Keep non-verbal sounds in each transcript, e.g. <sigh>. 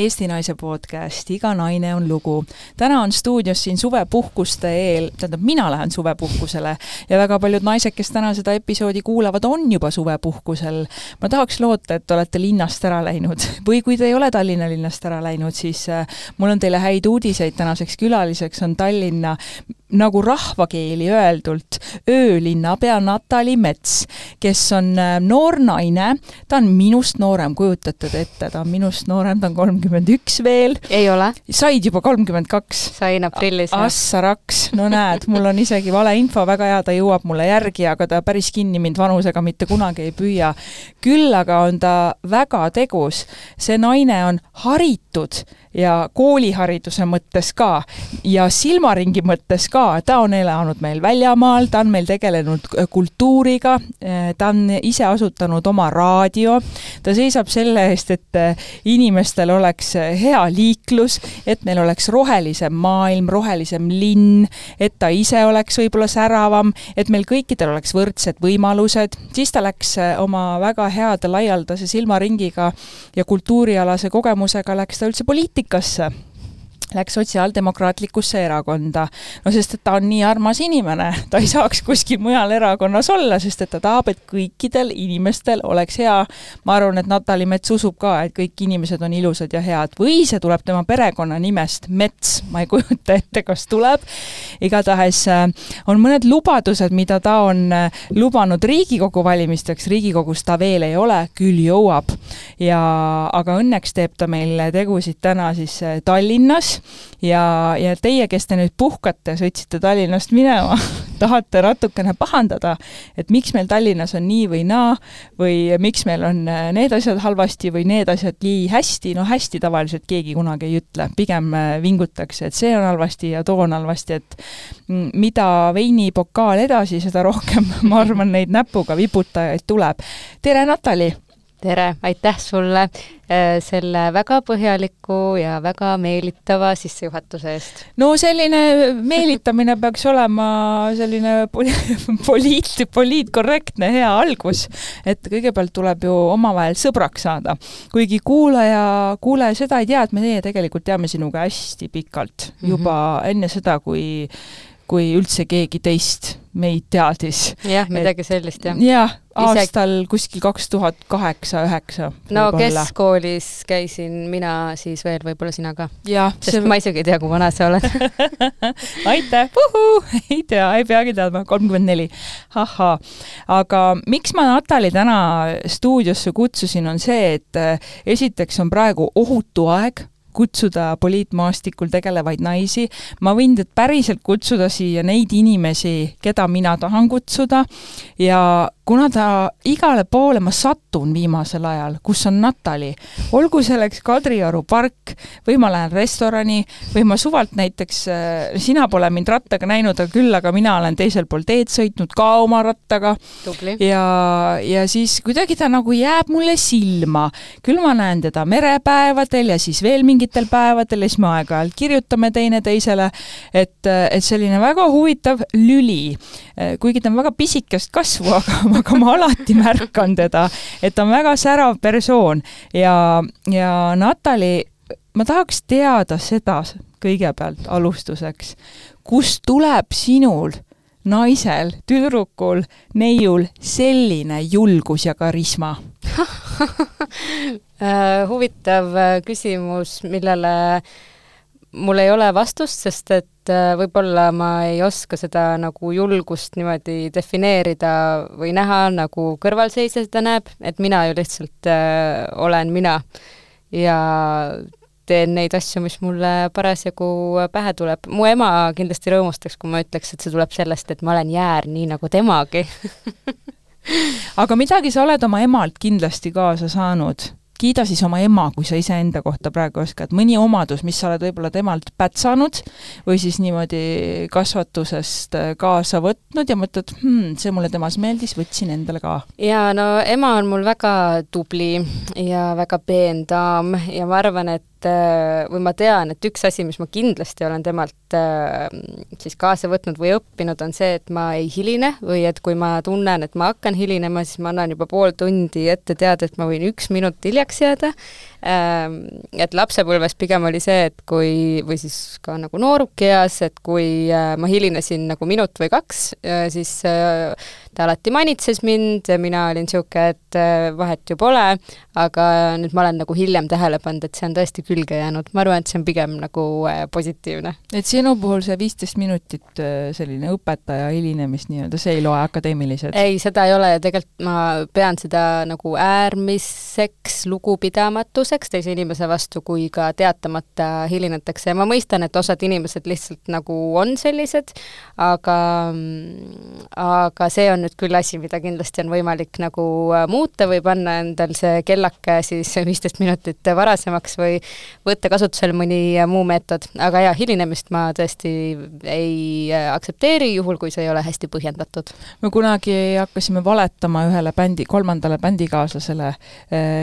Eesti Naise podcast Iga naine on lugu. täna on stuudios siin suvepuhkuste eel, tähendab, mina lähen suvepuhkusele ja väga paljud naised, kes täna seda episoodi kuulavad, on juba suvepuhkusel. ma tahaks loota, et olete linnast ära läinud <laughs> või kui te ei ole Tallinna linnast ära läinud, siis äh, mul on teile häid uudiseid, tänaseks külaliseks on Tallinna nagu rahvakeeli öeldult öölinnapea Natali Mets, kes on äh, noor naine, ta on minust noorem, kujutate te ette, ta on minust noorem, ta on kolmkümmend üks veel. ei ole. said juba kolmkümmend kaks? sain aprillis. assaraks, no näed, mul on isegi valeinfo, väga hea, ta jõuab mulle järgi, aga ta päris kinni mind vanusega mitte kunagi ei püüa. küll aga on ta väga tegus, see naine on haritud ja koolihariduse mõttes ka ja silmaringi mõttes ka, ta on elanud meil väljamaal, ta on meil tegelenud kultuuriga, ta on ise asutanud oma raadio, ta seisab selle eest, et inimestel oleks hea liiklus, et meil oleks rohelisem maailm, rohelisem linn, et ta ise oleks võib-olla säravam, et meil kõikidel oleks võrdsed võimalused, siis ta läks oma väga heade laialdase silmaringiga ja kultuurialase kogemusega läks ta üldse poliitikasse, poliitikasse läks Sotsiaaldemokraatlikusse erakonda. no sest, et ta on nii armas inimene, ta ei saaks kuskil mujal erakonnas olla, sest et ta tahab, et kõikidel inimestel oleks hea. ma arvan, et Natali Mets usub ka, et kõik inimesed on ilusad ja head või see tuleb tema perekonnanimest, Mets, ma ei kujuta ette, kas tuleb. igatahes äh, on mõned lubadused, mida ta on äh, lubanud Riigikogu valimisteks, Riigikogus ta veel ei ole, küll jõuab. ja, aga õnneks teeb ta meil tegusid täna siis äh, Tallinnas ja, ja teie, kes te nüüd puhkate, sõitsite Tallinnast minema <laughs> tahate natukene pahandada, et miks meil Tallinnas on nii või naa või miks meil on äh, need asjad halvasti või need asjad nii hästi, no hästi tavaliselt keegi kunagi ei ütle, pigem äh, vingutakse, et see on halvasti ja too on halvasti, et mm, mida veinipokaal edasi, seda rohkem, <laughs> ma arvan, neid näpuga viputajaid tuleb. tere, Natali! Tere, aitäh sulle äh, selle väga põhjaliku ja väga meelitava sissejuhatuse eest. no selline meelitamine peaks olema selline poli-, <laughs> poliit, poliitkorrektne hea algus, et kõigepealt tuleb ju omavahel sõbraks saada. kuigi kuulaja, kuulaja seda ei tea, et meie tegelikult teame sinuga hästi pikalt, juba mm -hmm. enne seda, kui kui üldse keegi teist meid teadis. jah, midagi sellist, jah. jah, aastal Ise... kuskil kaks tuhat kaheksa, üheksa. no keskkoolis käisin mina, siis veel võib-olla sina ka. sest see... ma isegi ei tea, kui vana sa oled. <laughs> Aitäh, <laughs> ei tea, ei peagi teadma, kolmkümmend neli. ahhaa, aga miks ma Natali täna stuudiosse kutsusin, on see, et eh, esiteks on praegu ohutu aeg kutsuda poliitmaastikul tegelevaid naisi, ma võin teid päriselt kutsuda siia neid inimesi, keda mina tahan kutsuda. Ja kuna ta igale poole ma satun viimasel ajal, kus on Natali, olgu selleks Kadrioru park või ma lähen restorani või ma suvalt näiteks, äh, sina pole mind rattaga näinud, aga küll aga mina olen teisel pool teed sõitnud ka oma rattaga. ja, ja siis kuidagi ta nagu jääb mulle silma. küll ma näen teda merepäevadel ja siis veel mingitel päevadel ja siis me aeg-ajalt kirjutame teineteisele, et, et selline väga huvitav lüli. Kuigi ta on väga pisikest kasvu, <laughs> aga aga ma alati märkan teda, et ta on väga särav persoon. Ja, ja Natali, ma tahaks teada seda kõigepealt alustuseks, kust tuleb sinul naisel, tüdrukul, neiul selline julgus ja karisma? <laughs> Äh, huvitav äh, küsimus, millele mul ei ole vastust, sest et et äh, võib-olla ma ei oska seda nagu julgust niimoodi defineerida või näha, nagu kõrvalseisja seda näeb, et mina ju lihtsalt äh, olen mina. Ja teen neid asju, mis mulle parasjagu pähe tuleb. mu ema kindlasti rõõmustaks, kui ma ütleks, et see tuleb sellest, et ma olen jäär, nii nagu temagi. <laughs> Aga midagi sa oled oma emalt kindlasti kaasa saanud kiida siis oma ema, kui sa iseenda kohta praegu oskad, mõni omadus, mis sa oled võib-olla temalt pätsanud või siis niimoodi kasvatusest äh, kaasa võtnud ja mõtled hmm,, see mulle temas meeldis, võtsin endale ka. jaa, no ema on mul väga tubli ja väga peen daam ja ma arvan, et või ma tean, et üks asi, mis ma kindlasti olen temalt äh, siis kaasa võtnud või õppinud, on see, et ma ei hiline või et kui ma tunnen, et ma hakkan hilinema, siis ma annan juba pool tundi ette teada, et ma võin üks minut hiljaks jääda. Ähm, et lapsepõlves pigem oli see, et kui, või siis ka nagu noorukeas, et kui äh, ma hilinesin nagu minut või kaks, siis ta alati manitses mind, mina olin niisugune, et vahet ju pole, aga nüüd ma olen nagu hiljem tähele pannud, et see on tõesti külge jäänud, ma arvan, et see on pigem nagu äh, positiivne. et sinu puhul see viisteist minutit äh, selline õpetaja hilinemist nii-öelda, see ei loe akadeemiliselt? ei, seda ei ole ja tegelikult ma pean seda nagu äärmiseks lugupidamatuseks teise inimese vastu, kui ka teatamata hilinetakse ja ma mõistan, et osad inimesed lihtsalt nagu on sellised, aga aga see on nüüd küll asi, mida kindlasti on võimalik nagu äh, muuta või panna endal see kellake siis <laughs> viisteist minutit varasemaks või võtta kasutusele mõni muu meetod, aga jaa, hilinemist ma tõesti ei aktsepteeri, juhul kui see ei ole hästi põhjendatud. me kunagi hakkasime valetama ühele bändi, kolmandale bändikaaslasele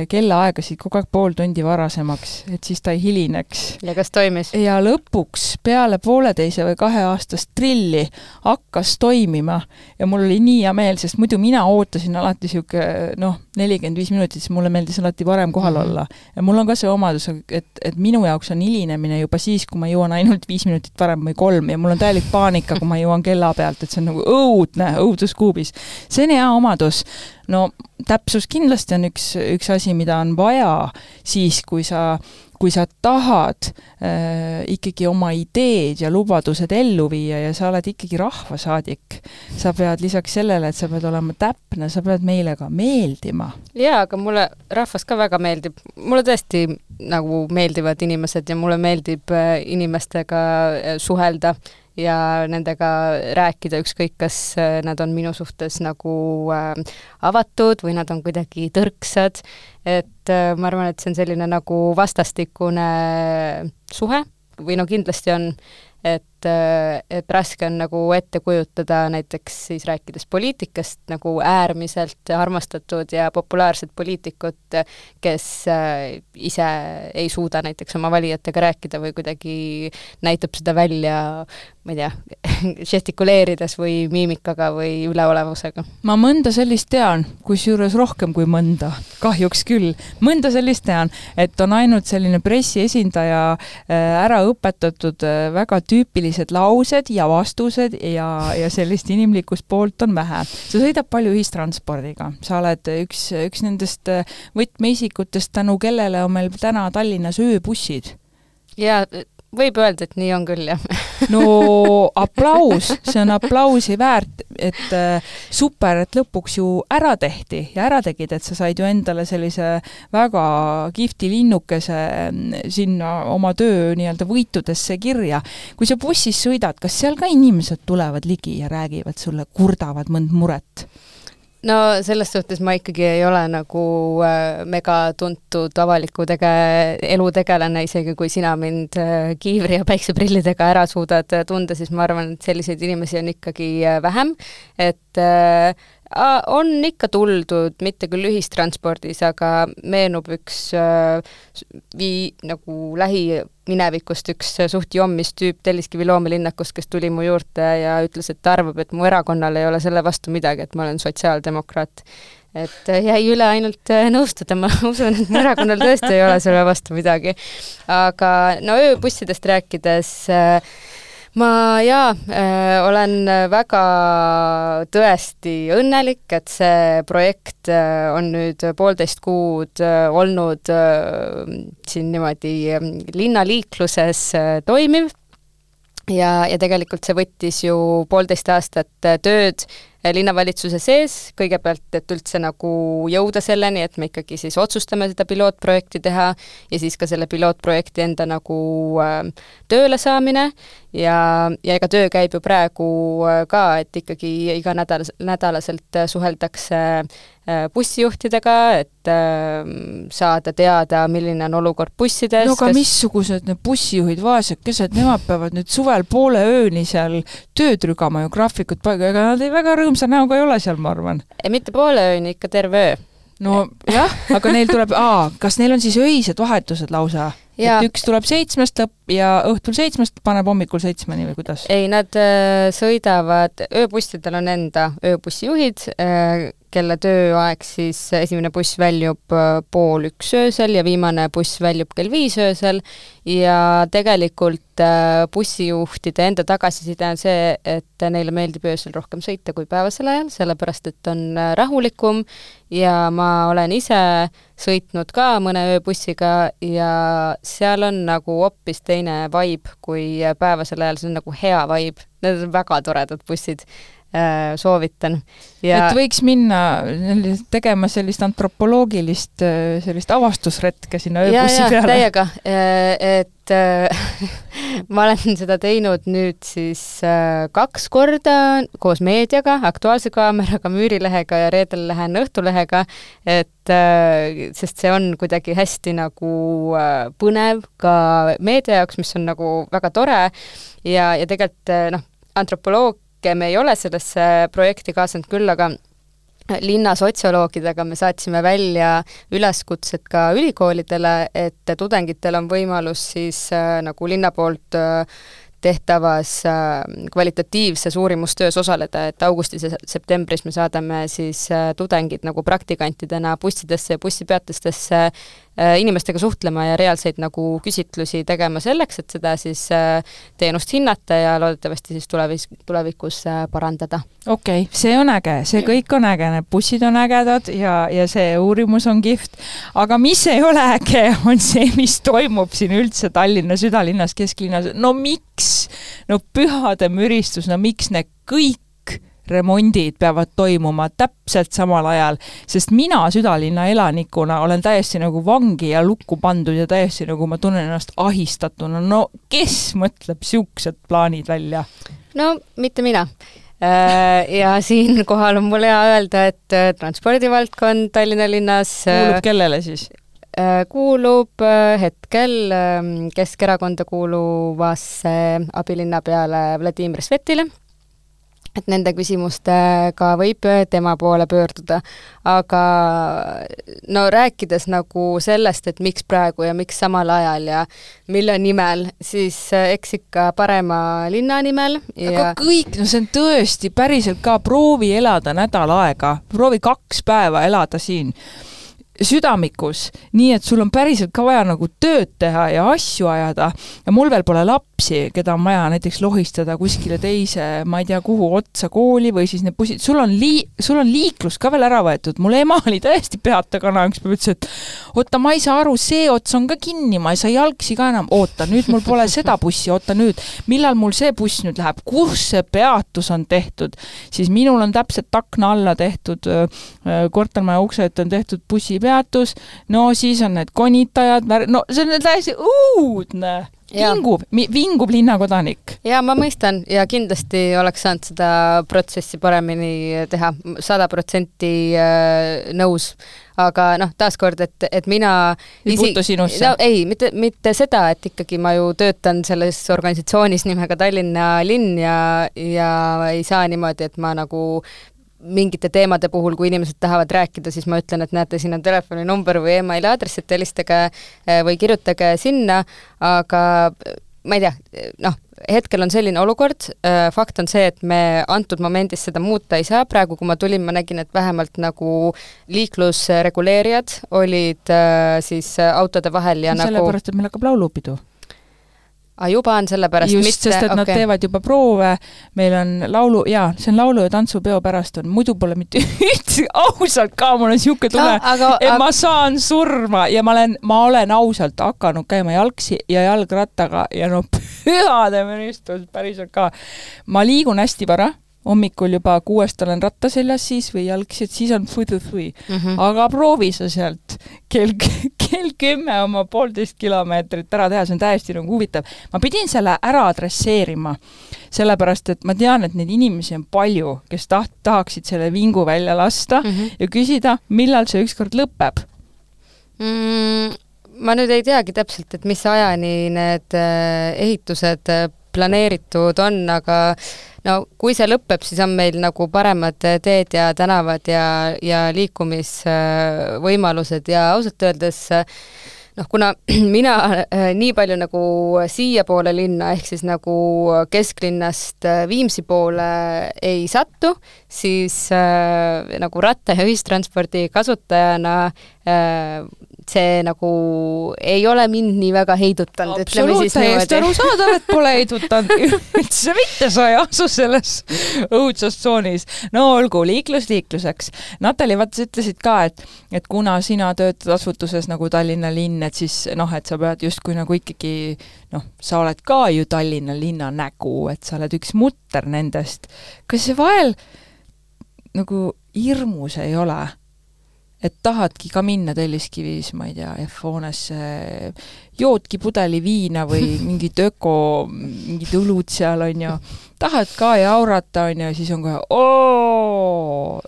kellaaegasid kogu aeg pool tundi varasemaks, et siis ta ei hilineks. ja kas toimis? ja lõpuks peale pooleteise või kaheaastast trilli hakkas toimima ja mul oli nii hea meel, sest muidu mina ootasin alati niisugune noh, nelikümmend viis minutit, siis mulle meeldis alati varem kohal -hmm. olla. ja mul on ka see omadus, et, et minu jaoks on hilinemine juba siis, kui ma jõuan ainult viis minutit varem või kolm ja mul on täielik paanika, kui ma jõuan kella pealt, et see on nagu õudne, õuduskuubis. see on hea omadus. no täpsus kindlasti on üks, üks asi, mida on vaja siis, kui sa kui sa tahad äh, ikkagi oma ideed ja lubadused ellu viia ja sa oled ikkagi rahvasaadik, sa pead lisaks sellele, et sa pead olema täpne, sa pead meile ka meeldima. jaa, aga mulle rahvas ka väga meeldib, mulle tõesti nagu meeldivad inimesed ja mulle meeldib äh, inimestega äh, suhelda ja nendega rääkida, ükskõik, kas äh, nad on minu suhtes nagu äh, avatud või nad on kuidagi tõrksad, et äh, ma arvan, et see on selline nagu vastastikune suhe või no kindlasti on, et et, et raske on nagu ette kujutada näiteks siis rääkides poliitikast nagu äärmiselt armastatud ja populaarset poliitikut, kes äh, ise ei suuda näiteks oma valijatega rääkida või kuidagi näitab seda välja, ma ei tea, <laughs> žestikuleerides või miimikaga või üleolevusega. ma mõnda sellist tean, kusjuures rohkem kui mõnda, kahjuks küll. mõnda sellist tean, et on ainult selline pressiesindaja äh, ära õpetatud äh, väga tüüpiline sellised laused ja vastused ja, ja sellist inimlikust poolt on vähe. sa sõidad palju ühistranspordiga, sa oled üks, üks nendest võtmeisikutest, tänu kellele on meil täna Tallinnas ööbussid. jaa, võib öelda, et nii on küll, jah no aplaus, see on aplausi väärt, et äh, super, et lõpuks ju ära tehti ja ära tegid, et sa said ju endale sellise väga kihvti linnukese mm, sinna oma töö nii-öelda võitudesse kirja. kui sa bussis sõidad, kas seal ka inimesed tulevad ligi ja räägivad sulle, kurdavad mõnd muret? No selles suhtes ma ikkagi ei ole nagu äh, megatuntud avaliku tege-, elutegelane, isegi kui sina mind äh, kiivri ja päikseprillidega ära suudad äh, tunda, siis ma arvan, et selliseid inimesi on ikkagi äh, vähem, et äh, on ikka tuldud, mitte küll ühistranspordis, aga meenub üks äh, vii-, nagu lähiminevikust üks suht jommis tüüp Telliskivi loomelinnakust, kes tuli mu juurde ja ütles, et ta arvab, et mu erakonnal ei ole selle vastu midagi, et ma olen sotsiaaldemokraat. et jäi üle ainult äh, nõustuda, ma <laughs> usun, et mu erakonnal tõesti ei ole selle vastu midagi. aga no ööbussidest rääkides äh, ma jaa äh,, olen väga tõesti õnnelik, et see projekt äh, on nüüd poolteist kuud äh, olnud äh, siin niimoodi äh, linnaliikluses äh, toimiv. Ja, ja tegelikult see võttis ju poolteist aastat äh, tööd linnavalitsuse sees, kõigepealt, et üldse nagu jõuda selleni, et me ikkagi siis otsustame seda pilootprojekti teha ja siis ka selle pilootprojekti enda nagu äh, tööle saamine ja, ja ega töö käib ju praegu äh, ka, et ikkagi iga nädal, nädalaselt suheldakse äh, bussijuhtidega, et äh, saada teada, milline on olukord bussides. no aga kas... missugused need bussijuhid, vaesekesed, nemad peavad nüüd suvel poole ööni seal tööd rügama ju graafikut paiga, ega nad ei väga rõõmsa näoga ei ole seal, ma arvan. mitte poole ööni, ikka terve öö no jah, aga neil tuleb, aa, kas neil on siis öised vahetused lausa? Et üks tuleb seitsmest lõpp ja õhtul seitsmest paneb hommikul seitsmeni või kuidas? ei, nad äh, sõidavad, ööbussidel on enda ööbussijuhid äh,, kelle tööaeg siis, esimene buss väljub äh, pool üks öösel ja viimane buss väljub kell viis öösel. Ja tegelikult bussijuhtide enda tagasiside on see, et neile meeldib öösel rohkem sõita kui päevasel ajal, sellepärast et on rahulikum. Ja ma olen ise sõitnud ka mõne ööbussiga ja seal on nagu hoopis teine vibe kui päevasel ajal, see on nagu hea vibe, need on väga toredad bussid soovitan. et võiks minna tegema sellist antropoloogilist äh, sellist avastusretke sinna ööbussi peale. täiega, äh, et <laughs> ma olen seda teinud nüüd siis kaks korda koos meediaga, Aktuaalse Kaameraga, Müürilehega ja reedel lähen Õhtulehega, et sest see on kuidagi hästi nagu põnev ka meedia jaoks, mis on nagu väga tore ja, ja tegelikult noh, antropoloog me ei ole sellesse projekti kaasanud, küll aga linna sotsioloogidega me saatsime välja üleskutsed ka ülikoolidele, et tudengitel on võimalus siis äh, nagu linna poolt äh, tehtavas äh, kvalitatiivses uurimustöös osaleda, et augustis ja septembris me saadame siis äh, tudengid nagu praktikantidena bussidesse ja bussipeatustesse inimestega suhtlema ja reaalseid nagu küsitlusi tegema selleks, et seda siis teenust hinnata ja loodetavasti siis tulevis, tulevikus parandada. okei okay,, see on äge, see kõik on äge, need bussid on ägedad ja, ja see uurimus on kihvt, aga mis ei ole äge, on see, mis toimub siin üldse Tallinna südalinnas, kesklinnas, no miks? no pühade müristus, no miks need kõik remondid peavad toimuma täpselt samal ajal, sest mina südalinna elanikuna olen täiesti nagu vangi ja lukku pandud ja täiesti nagu ma tunnen ennast ahistatuna, no kes mõtleb niisugused plaanid välja? no mitte mina äh, ja siinkohal <laughs> on mul hea öelda, et äh, transpordivaldkond Tallinna linnas kuulub kellele siis? Äh, kuulub äh, hetkel ähm, Keskerakonda kuuluvasse abilinnapeale Vladimir Svetile, et nende küsimustega võib tema poole pöörduda. aga no rääkides nagu sellest, et miks praegu ja miks samal ajal ja mille nimel, siis eks ikka parema linna nimel ja aga kõik, no see on tõesti päriselt ka, proovi elada nädal aega, proovi kaks päeva elada siin südamikus, nii et sul on päriselt ka vaja nagu tööd teha ja asju ajada ja mul veel pole lapsi, keda on vaja näiteks lohistada kuskile teise, ma ei tea, kuhu otsa kooli või siis need bussid, sul on lii-, sul on liiklus ka veel ära võetud, mul ema oli täiesti peata kana üks päev, ütles, et oota, ma ei saa aru, see ots on ka kinni, ma ei saa jalgsi ka enam, oota, nüüd mul pole seda bussi, oota nüüd, millal mul see buss nüüd läheb, kus see peatus on tehtud, siis minul on täpselt akna alla tehtud, kortermaja ukse ette on tehtud bussi peatus, no siis on need konitajad, no see on täiesti uudne vingub, vingub linnakodanik. jaa, ma mõistan ja kindlasti oleks saanud seda protsessi paremini teha, sada protsenti äh, nõus. aga noh, taaskord, et, et mina ei isi... puutu sinusse no,? ei, mitte, mitte seda, et ikkagi ma ju töötan selles organisatsioonis nimega Tallinna linn ja, ja ei saa niimoodi, et ma nagu mingite teemade puhul, kui inimesed tahavad rääkida, siis ma ütlen, et näete, siin on telefoninumber või emaili aadress, et helistage eh, või kirjutage sinna, aga ma ei tea, noh, hetkel on selline olukord, eh, fakt on see, et me antud momendis seda muuta ei saa, praegu kui ma tulin, ma nägin, et vähemalt nagu liiklusreguleerijad olid eh, siis autode vahel ja no, nagu sellepärast, et meil hakkab laulupidu aa, juba on sellepärast just, sest et okay. nad teevad juba proove, meil on laulu, jaa, see on laulu- ja tantsupeo pärast on, muidu pole mitte <laughs> üldse, ausalt ka, mul on niisugune tunne no,, et aga... ma saan surma ja ma olen, ma olen ausalt hakanud käima jalgsi ja jalgrattaga ja no <laughs> pühade mõistus päriselt ka. ma liigun hästi vara hommikul juba kuuest olen ratta seljas siis või jalgsi, et siis on fui-fui mm. -hmm. aga proovi sa sealt kell, <laughs> kell kümme oma poolteist kilomeetrit ära teha, see on täiesti nagu huvitav. ma pidin selle ära adresseerima, sellepärast et ma tean, et neid inimesi on palju, kes taht-, tahaksid selle vingu välja lasta mm -hmm. ja küsida, millal see ükskord lõpeb mm ma nüüd ei teagi täpselt, et mis ajani need äh, ehitused äh, planeeritud on, aga no kui see lõpeb, siis on meil nagu paremad teed ja tänavad ja, ja liikumisvõimalused. Ja ausalt öeldes noh, kuna <clears throat> mina äh, nii palju nagu siiapoole linna, ehk siis nagu kesklinnast äh, Viimsi poole ei satu, siis äh, nagu ratta- ja ühistranspordi kasutajana äh, see nagu ei ole mind nii väga heidutanud, ütleme siis niimoodi. täiesti arusaadav, et pole heidutanud <laughs> üldse mitte, sa ei asu selles õudses tsoonis. no olgu, liiklus liikluseks. Natali, vaata sa ütlesid ka, et, et kuna sina töötad asutuses nagu Tallinna linn, et siis noh, et sa pead justkui nagu ikkagi noh, sa oled ka ju Tallinna linna nägu, et sa oled üks mutter nendest. kas see vahel nagu hirmus ei ole? Et tahadki ka minna Telliskivis, ma ei tea, F-hoonesse, joodki pudeli viina või <laughs> mingit öko, mingid õlud seal, on ju, tahad ka ja aurata, on ju, siis on kohe oo,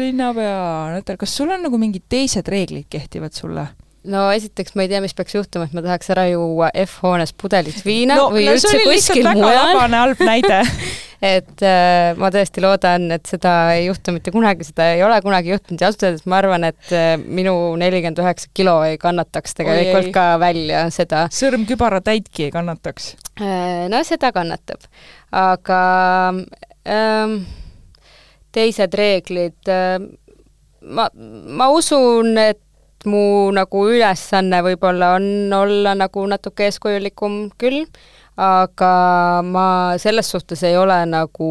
linnapea, Natal, kas sul on nagu mingid teised reeglid kehtivad sulle? no esiteks ma ei tea, mis peaks juhtuma, et ma tahaks ära juua F-hoones pudelit viina no, või no, üldse kuskil mujal. halb näide <laughs> <laughs> et äh, ma tõesti loodan, et seda ei juhtu mitte kunagi, seda ei ole kunagi juhtunud ja ausalt öeldes ma arvan, et äh, minu nelikümmend üheksa kilo ei kannataks tegelikult Oi, ka välja seda. sõrm kübaratäitki ei kannataks äh,? No seda kannatab, aga ähm, teised reeglid äh,, ma, ma usun, et mu nagu ülesanne võib-olla on olla nagu natuke eeskujulikum küll aga ma selles suhtes ei ole nagu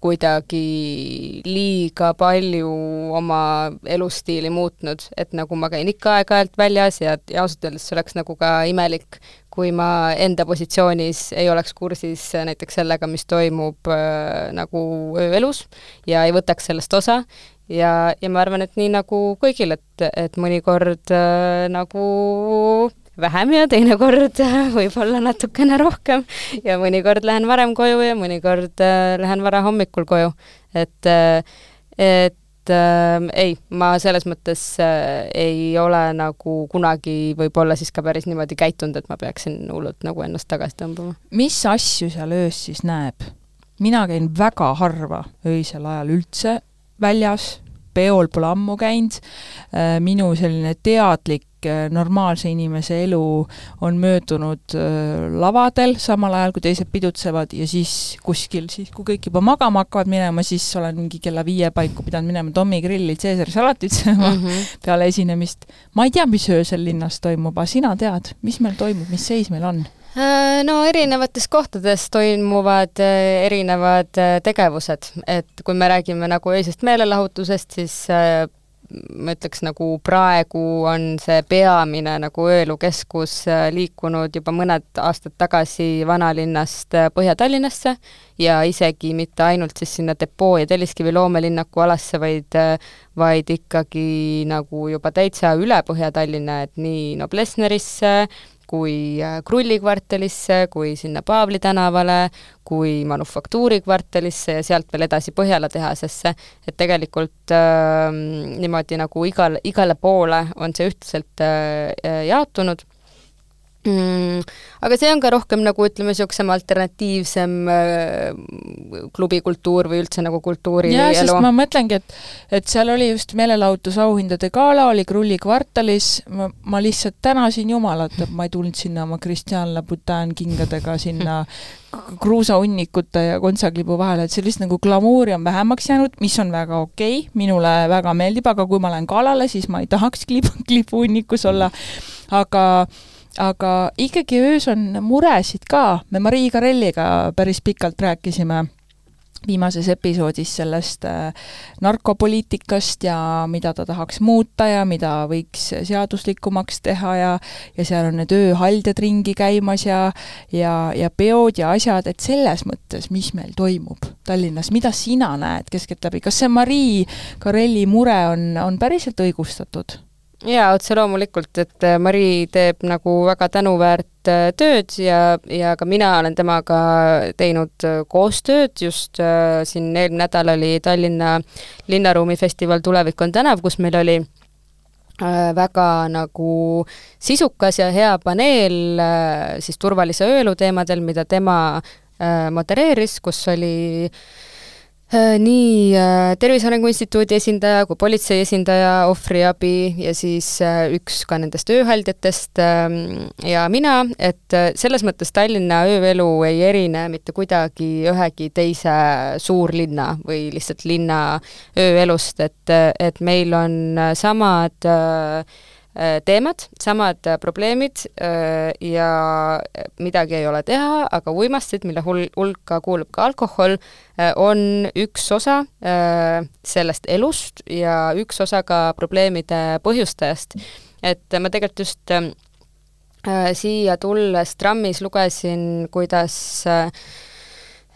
kuidagi liiga palju oma elustiili muutnud, et nagu ma käin ikka aeg-ajalt väljas ja, ja ausalt öeldes see oleks nagu ka imelik, kui ma enda positsioonis ei oleks kursis näiteks sellega, mis toimub äh, nagu ööelus ja ei võtaks sellest osa. Ja, ja ma arvan, et nii nagu kõigil, et, et mõnikord äh, nagu vähem ja teinekord võib-olla natukene rohkem ja mõnikord lähen varem koju ja mõnikord äh, lähen varahommikul koju. et, äh, et äh, ei, ma selles mõttes äh, ei ole nagu kunagi võib-olla siis ka päris niimoodi käitunud, et ma peaksin hullult nagu ennast tagasi tõmbama. mis asju seal öös siis näeb? mina käin väga harva öisel ajal üldse väljas, peol pole ammu käinud, äh, minu selline teadlik Äh, normaalse inimese elu on möödunud äh, lavadel, samal ajal kui teised pidutsevad ja siis kuskil, siis kui kõik juba magama hakkavad minema, siis olen mingi kella viie paiku pidanud minema Tommy Grilli Caesari salatit sööma mm -hmm. <laughs> peale esinemist. ma ei tea, mis öösel linnas toimub, aga sina tead, mis meil toimub, mis seis meil on? Äh, no erinevates kohtades toimuvad erinevad tegevused, et kui me räägime nagu öisest meelelahutusest, siis ma ütleks nagu praegu on see peamine nagu õelukeskus äh, liikunud juba mõned aastad tagasi vanalinnast äh, Põhja-Tallinnasse ja isegi mitte ainult siis sinna Depoo ja Telliskivi loomelinnaku alasse, vaid äh, vaid ikkagi nagu juba täitsa üle Põhja-Tallinna, et nii Noblessnerisse, kui äh, Krulli kvartalisse, kui sinna Paavli tänavale, kui Manufaktuuri kvartalisse ja sealt veel edasi Põhjala tehasesse, et tegelikult äh, niimoodi nagu igal, igale poole on see ühtlaselt äh, jaotunud mm,. aga see on ka rohkem nagu ütleme, niisugusem alternatiivsem äh, klubikultuur või üldse nagu kultuuri jaa, sest ma mõtlengi, et et seal oli just meelelahutusauhindade gala, oli Krulli kvartalis, ma, ma lihtsalt tänasin Jumalat, et ma ei tulnud sinna oma Christian Louboutin kingadega sinna <laughs> kruusahunnikute ja kontsaklipu vahele, et sellist nagu glamuuri on vähemaks jäänud, mis on väga okei okay,, minule väga meeldib, aga kui ma lähen kalale, siis ma ei tahaks klip, klipuhunnikus olla, aga aga ikkagi öös on muresid ka, me Marii Karelliga päris pikalt rääkisime viimases episoodis sellest äh, narkopoliitikast ja mida ta tahaks muuta ja mida võiks seaduslikumaks teha ja ja seal on need ööhaldjad ringi käimas ja ja, ja peod ja asjad, et selles mõttes, mis meil toimub Tallinnas, mida sina näed keskeltläbi, kas see Marii Karelli mure on, on päriselt õigustatud? Jaa, otse loomulikult, et äh, Mari teeb nagu väga tänuväärt äh, tööd ja, ja ka mina olen temaga teinud äh, koostööd, just äh, siin eelmine nädal oli Tallinna linnaruumifestival Tulevik on tänav, kus meil oli äh, väga nagu sisukas ja hea paneel äh, siis turvalise ööelu teemadel, mida tema modereeris, kus oli Äh, nii äh, Tervise Arengu Instituudi esindaja kui politsei esindaja, ohvriabi ja siis äh, üks ka nendest ööhaldjatest ähm, ja mina, et selles mõttes Tallinna ööelu ei erine mitte kuidagi ühegi teise suurlinna või lihtsalt linna ööelust, et, et meil on samad äh, Äh, teemad, samad äh, probleemid äh, ja midagi ei ole teha, aga uimastid, mille hul-, hulka kuulub ka alkohol, on üks osa sellest elust ja üks osa ka probleemide põhjustajast. et ma tegelikult just siia tulles trammis lugesin, kuidas äh,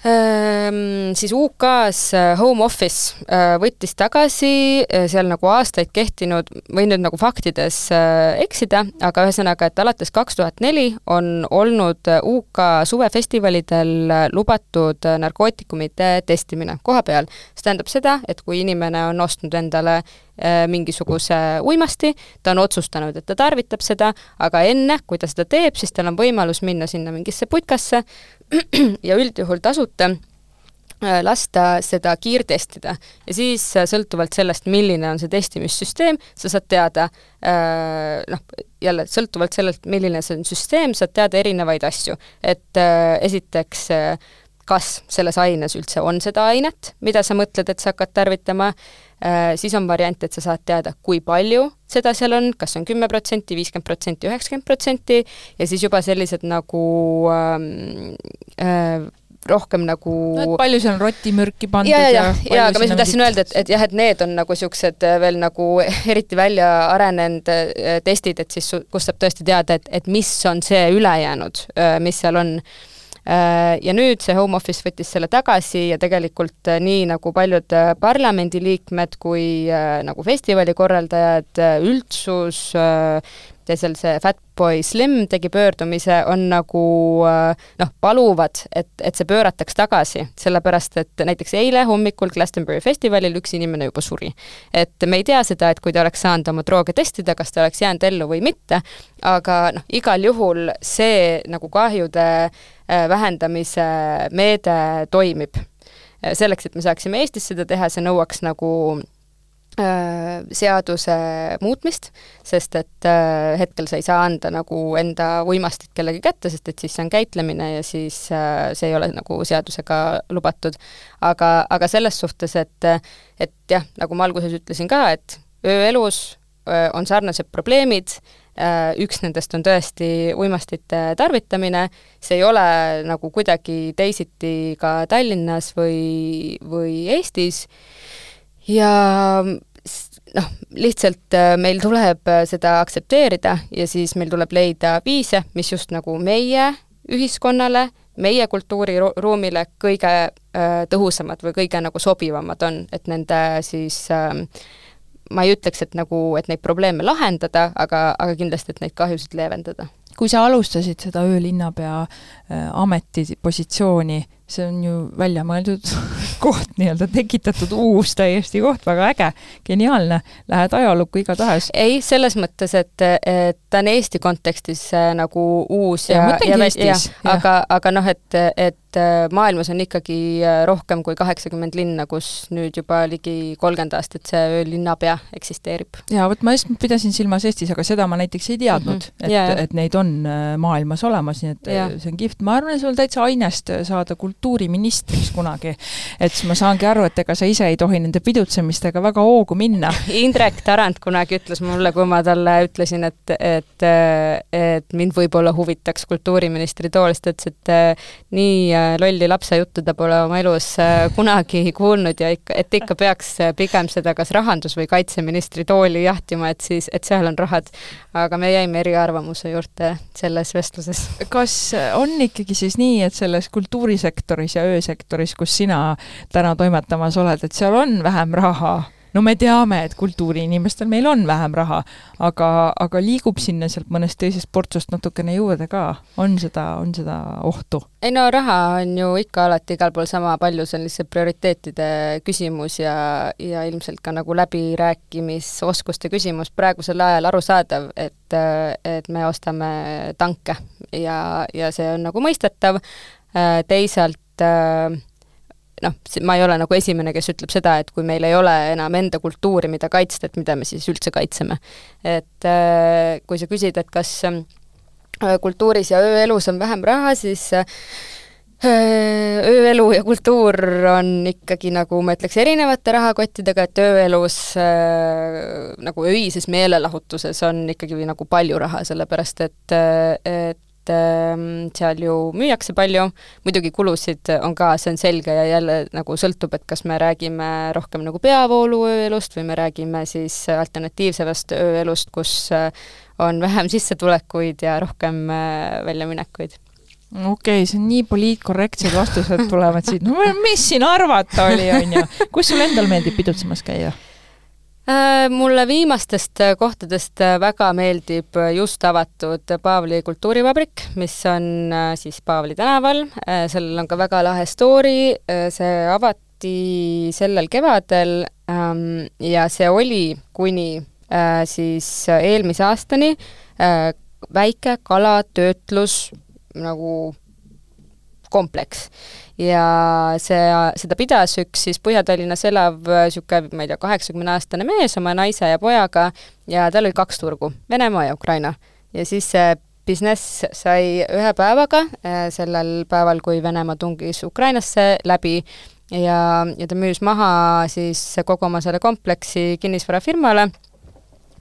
Ehm, siis UK-s äh, Home Office äh, võttis tagasi äh, seal nagu aastaid kehtinud, võin nüüd nagu faktides eksida, aga ühesõnaga, et alates kaks tuhat neli on olnud UK suvefestivalidel lubatud narkootikumide testimine koha peal. see tähendab seda, et kui inimene on ostnud endale mingisuguse uimasti, ta on otsustanud, et ta tarvitab seda, aga enne, kui ta seda teeb, siis tal on võimalus minna sinna mingisse putkasse, <clears throat> ja üldjuhul tasuta äh, lasta seda kiirtestida ja siis äh, sõltuvalt sellest, milline on see testimissüsteem, sa saad teada äh, noh, jälle sõltuvalt sellelt, milline see on süsteem, saad teada erinevaid asju. et esiteks kas selles aines üldse on seda ainet, mida sa mõtled, et sa hakkad tarvitama, siis on variant, et sa saad teada, kui palju seda seal on, kas on kümme protsenti, viiskümmend protsenti, üheksakümmend protsenti, ja siis juba sellised nagu ähm, äh, rohkem nagu no palju seal on rotimürki pandud ja, ja, ja, ja aga ma tahtsin öelda, et, et jah, et need on nagu niisugused äh, veel nagu <laughs> eriti välja arenenud äh, testid, et siis kust saab tõesti teada, et, et mis on see ülejäänud, äh, mis seal on. Äh, ja nüüd see Home Office võttis selle tagasi ja tegelikult äh, nii nagu paljud äh, parlamendiliikmed kui nagu festivali korraldajad, üldsus, seal see Fatboy Slim tegi pöördumise, on nagu noh, paluvad, et, et see pöörataks tagasi, sellepärast et näiteks eile hommikul Glastonbury festivalil üks inimene juba suri. et me ei tea seda, et kui ta oleks saanud oma drooge testida, kas ta oleks jäänud ellu või mitte, aga noh, igal juhul see nagu kahjude Äh, vähendamise meede toimib. Äh, selleks, et me saaksime Eestis seda teha, see nõuaks nagu äh, seaduse muutmist, sest et hetkel sa ei saa anda nagu enda uimastit kellegi kätte, sest et siis see on käitlemine ja siis see ei ole nagu seadusega lubatud. aga, aga selles suhtes, et, et jah, nagu ma alguses ütlesin ka, et ööelus on sarnased probleemid, Äh, üks nendest on tõesti uimastite tarvitamine, see ei ole nagu kuidagi teisiti ka Tallinnas või, või Eestis. Ja noh, lihtsalt äh, meil tuleb äh, seda aktsepteerida ja siis meil tuleb leida viise, mis just nagu meie ühiskonnale, meie kultuuriruumile kõige tõhusamad või kõige nagu sobivamad on, et nende siis äh, ma ei ütleks, et nagu, et neid probleeme lahendada, aga, aga kindlasti, et neid kahjusid leevendada. kui sa alustasid seda öölinnapea ametipositsiooni, see on ju väljamõeldud <laughs> koht nii-öelda, tekitatud uus täiesti koht, väga äge, geniaalne, lähed ajalukku igatahes. ei, selles mõttes, et, et ta on Eesti kontekstis äh, nagu uus ja, ja, ja, ja, ja aga, aga noh, et, et äh, maailmas on ikkagi äh, rohkem kui kaheksakümmend linna, kus nüüd juba ligi kolmkümmend aastat see linnapea eksisteerib. jaa, vot ma just pidasin silmas Eestis, aga seda ma näiteks ei teadnud mm, -hmm. et et neid on maailmas olemas, nii et yeah. see on kihvt. Ma arvan, sul täitsa ainest saada kultuuriministriks kunagi. et siis ma saangi aru, et ega sa ise ei tohi nende pidutsemistega väga hoogu minna. <laughs> Indrek Tarand kunagi ütles mulle, kui ma talle ütlesin, et, et et, et mind võib-olla huvitaks kultuuriministri tool, sest ta ütles, et äh, nii äh, lolli lapse juttu ta pole oma elus äh, kunagi kuulnud ja ikka, et ikka peaks pigem seda kas rahandus- või kaitseministri tooli jahtima, et siis, et seal on rahad. aga me jäime eriarvamuse juurde selles vestluses. kas on ikkagi siis nii, et selles kultuurisektoris ja öösektoris, kus sina täna toimetamas oled, et seal on vähem raha? No me teame, et kultuuriinimestel meil on vähem raha, aga, aga liigub sinna sealt mõnest teisest portsust natukene juurde ka, on seda, on seda ohtu? ei no raha on ju ikka alati igal pool sama palju, see on lihtsalt prioriteetide küsimus ja, ja ilmselt ka nagu läbirääkimisoskuste küsimus, praegusel ajal arusaadav, et, et me ostame tanke ja, ja see on nagu mõistetav, teisalt noh, ma ei ole nagu esimene, kes ütleb seda, et kui meil ei ole enam enda kultuuri, mida kaitsta, et mida me siis üldse kaitseme. et äh, kui sa küsid, et kas äh, kultuuris ja ööelus on vähem raha, siis äh, ööelu ja kultuur on ikkagi nagu ma ütleks, erinevate rahakottidega, et ööelus äh, nagu öises meelelahutuses on ikkagi nagu palju raha, sellepärast et, et äh, seal ju müüakse palju, muidugi kulusid on ka, see on selge ja jälle nagu sõltub, et kas me räägime rohkem nagu peavoolu ööelust või me räägime siis alternatiivsevast ööelust, kus äh, on vähem sissetulekuid ja rohkem äh, väljaminekuid okei okay,, see on nii poliitkorrektsed vastused tulevad siit, no mis siin arvata oli, on ju. kus sul endal meeldib pidutsemas käia? Äh, mulle viimastest äh, kohtadest äh, väga meeldib just avatud Paavli kultuurivabrik, mis on siis Paavli tänaval, sellel on ka väga lahe story, see avati sellel kevadel ähm, ja see oli kuni siis eelmise aastani väike kalatöötlus nagu kompleks. ja see, seda pidas üks siis Põhja-Tallinnas elav niisugune, ma ei tea, kaheksakümne-aastane mees oma naise ja pojaga ja tal oli kaks turgu, Venemaa ja Ukraina. ja siis see business sai ühe päevaga, äh, sellel päeval, kui Venemaa tungis Ukrainasse läbi ja, ja ta müüs maha siis kogu oma selle kompleksi kinnisvarafirmale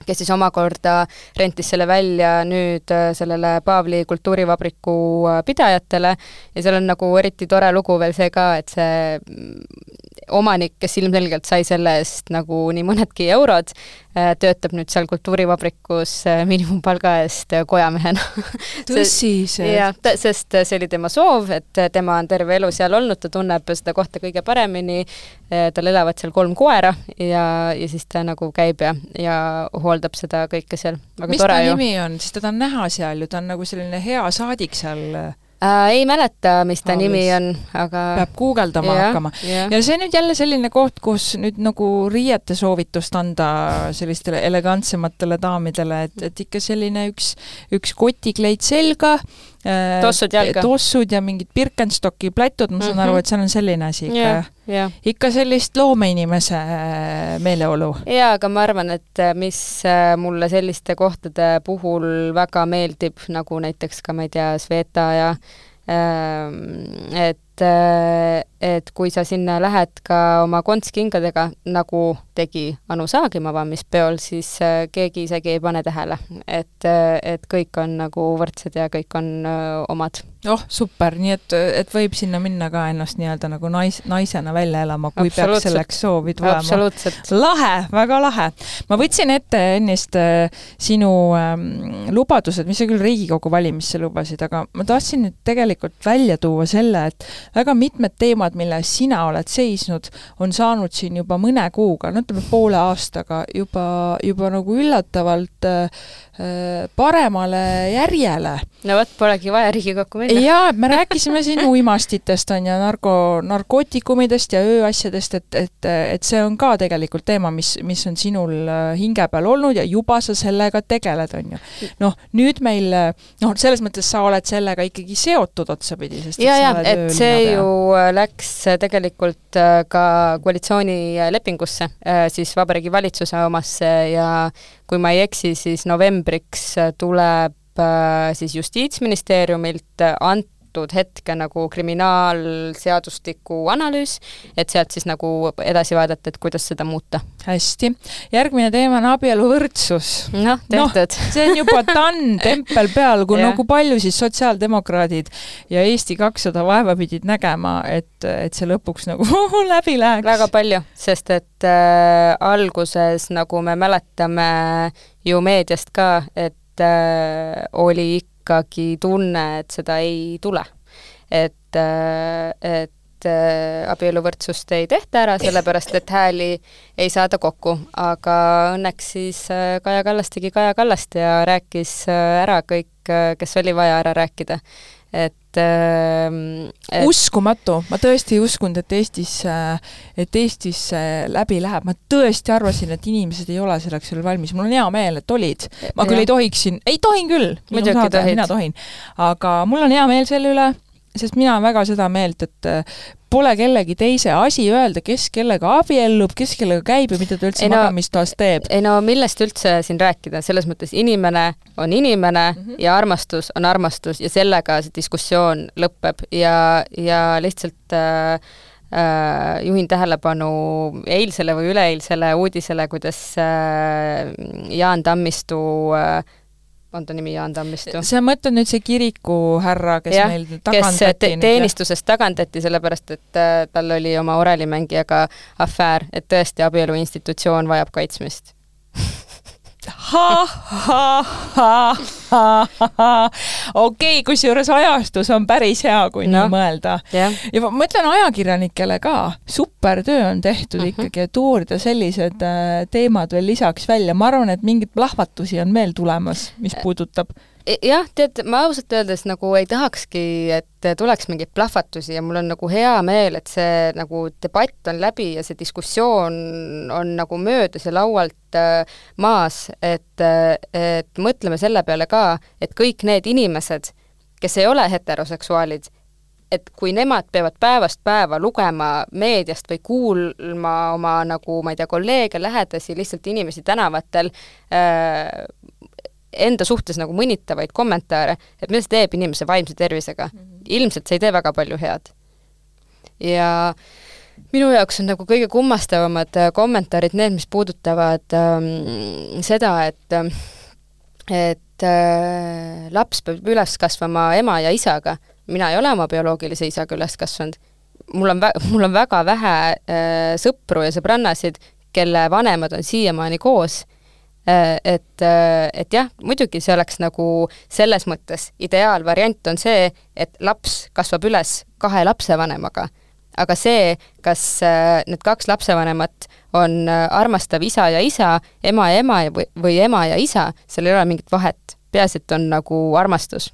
kes siis omakorda rentis selle välja nüüd äh, sellele Paavli kultuurivabriku äh, pidajatele. Ja seal on nagu eriti tore lugu veel see ka, et see omanik, kes ilmselgelt sai selle eest nagu nii mõnedki eurod, äh, töötab nüüd seal kultuurivabrikus äh, miinimumpalga eest äh, kojamehena. <laughs> tõsiselt? jah, sest see oli tema soov, et tema on terve elu seal olnud, ta tunneb seda kohta kõige paremini, tal elavad seal kolm koera ja, ja siis ta nagu käib ja, ja hooldab seda kõike seal. mis ta nimi on, sest teda on näha seal ju, ta on nagu selline hea saadik seal äh,? ei mäleta, mis ta Aalis. nimi on, aga peab guugeldama ja, hakkama. ja see on nüüd jälle selline koht, kus nüüd nagu riiete soovitust anda sellistele elegantsematele daamidele, et, et ikka selline üks, üks kotikleit selga tossud jalga. tossud ja mingid Birkenstocki plätud, ma saan mm -hmm. aru, et seal on selline asi ikka yeah,, jah? ikka sellist loomeinimese äh, meeleolu. jaa, aga ma arvan, et äh, mis äh, mulle selliste kohtade puhul väga meeldib, nagu näiteks ka ma ei tea, Sveta ja ähm, et et kui sa sinna lähed ka oma kontskingadega, nagu tegi Anu Saagim avamispeol, siis keegi isegi ei pane tähele, et, et kõik on nagu võrdsed ja kõik on öö, omad. Oh, super, nii et, et võib sinna minna ka ennast nii-öelda nagu nais, naisena välja elama, kui peaks selleks soovi tulema. lahe, väga lahe. ma võtsin ette ennist äh, sinu ähm, lubadused, mis sa küll Riigikogu valimisse lubasid, aga ma tahtsin nüüd tegelikult välja tuua selle, et väga mitmed teemad, mille eest sina oled seisnud, on saanud siin juba mõne kuuga, no ütleme poole aastaga juba, juba nagu üllatavalt äh paremale järjele. no vot, polegi vaja Riigikokku minna jaa, me rääkisime siin <laughs> uimastitest, on ju, narko, narkootikumidest ja ööasjadest, et, et, et see on ka tegelikult teema, mis, mis on sinul äh, hinge peal olnud ja juba sa sellega tegeled, on ju. noh, nüüd meil, noh, selles mõttes sa oled sellega ikkagi seotud otsapidi, sest ja, ja, et see ju äh, läks äh, tegelikult ka koalitsioonilepingusse, siis Vabariigi Valitsuse omasse ja kui ma ei eksi, siis novembriks tuleb Äh, siis Justiitsministeeriumilt antud hetke nagu kriminaalseadustiku analüüs, et sealt siis nagu edasi vaadata, et kuidas seda muuta. hästi. järgmine teema on abieluvõrdsus. noh, tehtud no,. <laughs> see on juba done, tempel peal, kui <laughs> nagu palju siis sotsiaaldemokraadid ja Eesti kakssada vaeva pidid nägema, et, et see lõpuks nagu <laughs> läbi läheks? väga palju, sest et äh, alguses, nagu me mäletame ju meediast ka, et äh, oli ikkagi tunne, et seda ei tule. et äh,, et äh, abieluvõrdsust ei tehta ära, sellepärast et hääli ei saada kokku, aga õnneks siis äh, Kaja Kallas tegi Kaja Kallast ja rääkis ära kõik, kes oli vaja ära rääkida et äh, et uskumatu, ma tõesti ei uskunud, et Eestis, et Eestis läbi läheb, ma tõesti arvasin, et inimesed ei ole selleks veel valmis, mul on hea meel, et olid. ma küll ja. ei tohiks siin, ei tohin küll, mina tohin. aga mul on hea meel selle üle, sest mina olen väga seda meelt, et pole kellegi teise asi öelda, kes kellega abiellub, kes kellega käib ja mida ta üldse no, magamistoas teeb. ei no millest üldse siin rääkida, selles mõttes inimene on inimene mm -hmm. ja armastus on armastus ja sellega see diskussioon lõpeb ja, ja lihtsalt äh, äh, juhin tähelepanu eilsele või üleeilsele uudisele, kuidas äh, Jaan Tammistu äh, on ta nimi Jaan Tammistu? sa mõtled nüüd see kirikuhärra, kes ja, meil tagandati kes te teenistusest tagandati, sellepärast et äh, tal oli oma orelimängijaga afäär, et tõesti abielu institutsioon vajab kaitsmist okei, kusjuures ajastus on päris hea, kui no. nii mõelda. Yeah.. ja ma mõtlen ajakirjanikele ka, super töö on tehtud mm -hmm. ikkagi, et uurida sellised äh, teemad veel lisaks välja, ma arvan, et mingeid plahvatusi on veel tulemas, mis puudutab E, jah, tead, ma ausalt öeldes nagu ei tahakski, et tuleks mingeid plahvatusi ja mul on nagu hea meel, et see nagu debatt on läbi ja see diskussioon on nagu möödas ja laualt äh, maas, et, et mõtleme selle peale ka, et kõik need inimesed, kes ei ole heteroseksuaalid, et kui nemad peavad päevast päeva lugema meediast või kuulma oma nagu ma ei tea, kolleege, lähedasi, lihtsalt inimesi tänavatel äh, enda suhtes nagu mõnitavaid kommentaare, et mida see teeb inimese vaimse tervisega mm. -hmm. ilmselt see ei tee väga palju head. ja minu jaoks on nagu kõige kummastavamad äh, kommentaarid need, mis puudutavad ähm, seda, et et äh, laps peab üles kasvama ema ja isaga. mina ei ole oma bioloogilise isaga üles kasvanud. mul on vä-, mul on väga vähe äh, sõpru ja sõbrannasid, kelle vanemad on siiamaani koos et, äh, et jah, muidugi see oleks nagu selles mõttes ideaalvariant on see, et laps kasvab üles kahe lapsevanemaga. aga see, kas äh, need kaks lapsevanemat on armastav isa ja isa, ema ja ema või, või ema ja isa, seal ei ole mingit vahet. peaasi, et on nagu armastus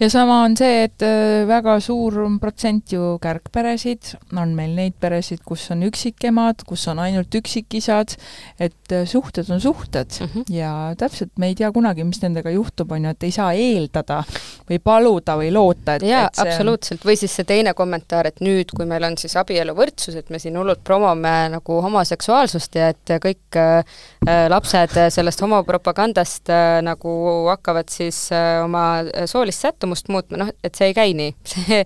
ja sama on see, et äh, väga suur protsent ju kärgperesid, on meil neid peresid, kus on üksikemad, kus on ainult üksikisad, et äh, suhted on suhted mm -hmm. ja täpselt me ei tea kunagi, mis nendega juhtub, on ju, et ei saa eeldada või paluda või loota, et jaa, absoluutselt, või siis see teine kommentaar, et nüüd, kui meil on siis abieluvõrdsus, et me siin hullult promome nagu homoseksuaalsust ja et kõik äh, äh lapsed sellest homopropagandast äh, nagu hakkavad siis äh, oma soolist soolist sättumust muutma, noh, et see ei käi nii. <laughs> see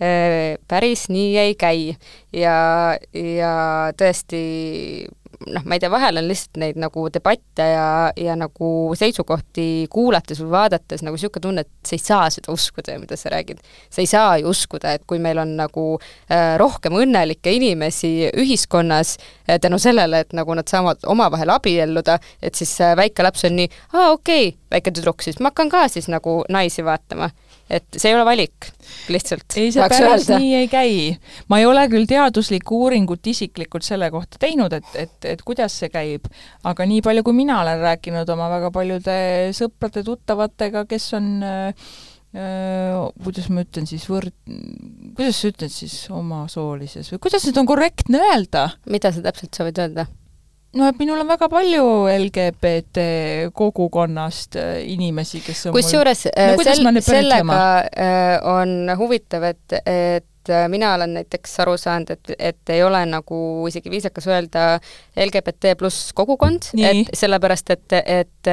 äh, päris nii ei käi. ja, ja tõesti noh, ma ei tea, vahel on lihtsalt neid nagu debatte ja, ja nagu seisukohti kuulates või vaadates nagu niisugune tunne, et sa ei saa seda uskuda, mida sa räägid. sa ei saa ju uskuda, et kui meil on nagu äh, rohkem õnnelikke inimesi ühiskonnas äh, tänu sellele, et nagu nad saavad omavahel abielluda, et siis äh, väike laps on nii, aa okei okay,, väike tüdruk, siis ma hakkan ka siis nagu naisi vaatama et see ei ole valik, lihtsalt. ei, see päris öelda. nii ei käi. ma ei ole küll teaduslikku uuringut isiklikult selle kohta teinud, et, et, et kuidas see käib, aga nii palju, kui mina olen rääkinud oma väga paljude sõprade-tuttavatega, kes on äh, kuidas ma ütlen siis, võrd-, kuidas sa ütled siis omasoolises või kuidas nüüd on korrektne öelda? mida sa täpselt soovid öelda? No et minul on väga palju LGBT kogukonnast äh, inimesi, kes on kusjuures no, äh, sel-, sellega äh, on huvitav, et, et mina olen näiteks aru saanud, et, et ei ole nagu isegi viisakas öelda LGBT pluss kogukond, et sellepärast, et, et